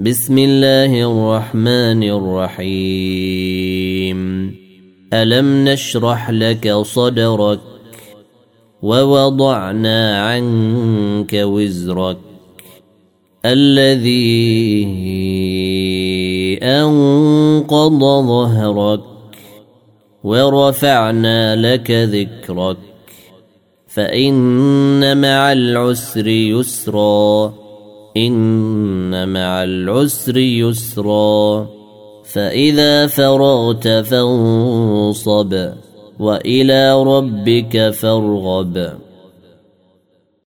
بسم الله الرحمن الرحيم. ألم نشرح لك صدرك ووضعنا عنك وزرك الذي أنقض ظهرك ورفعنا لك ذكرك فإن مع العسر يسرا. إن مع العسر يسرا. فإذا فرغت فانصب وإلى ربك فارغب.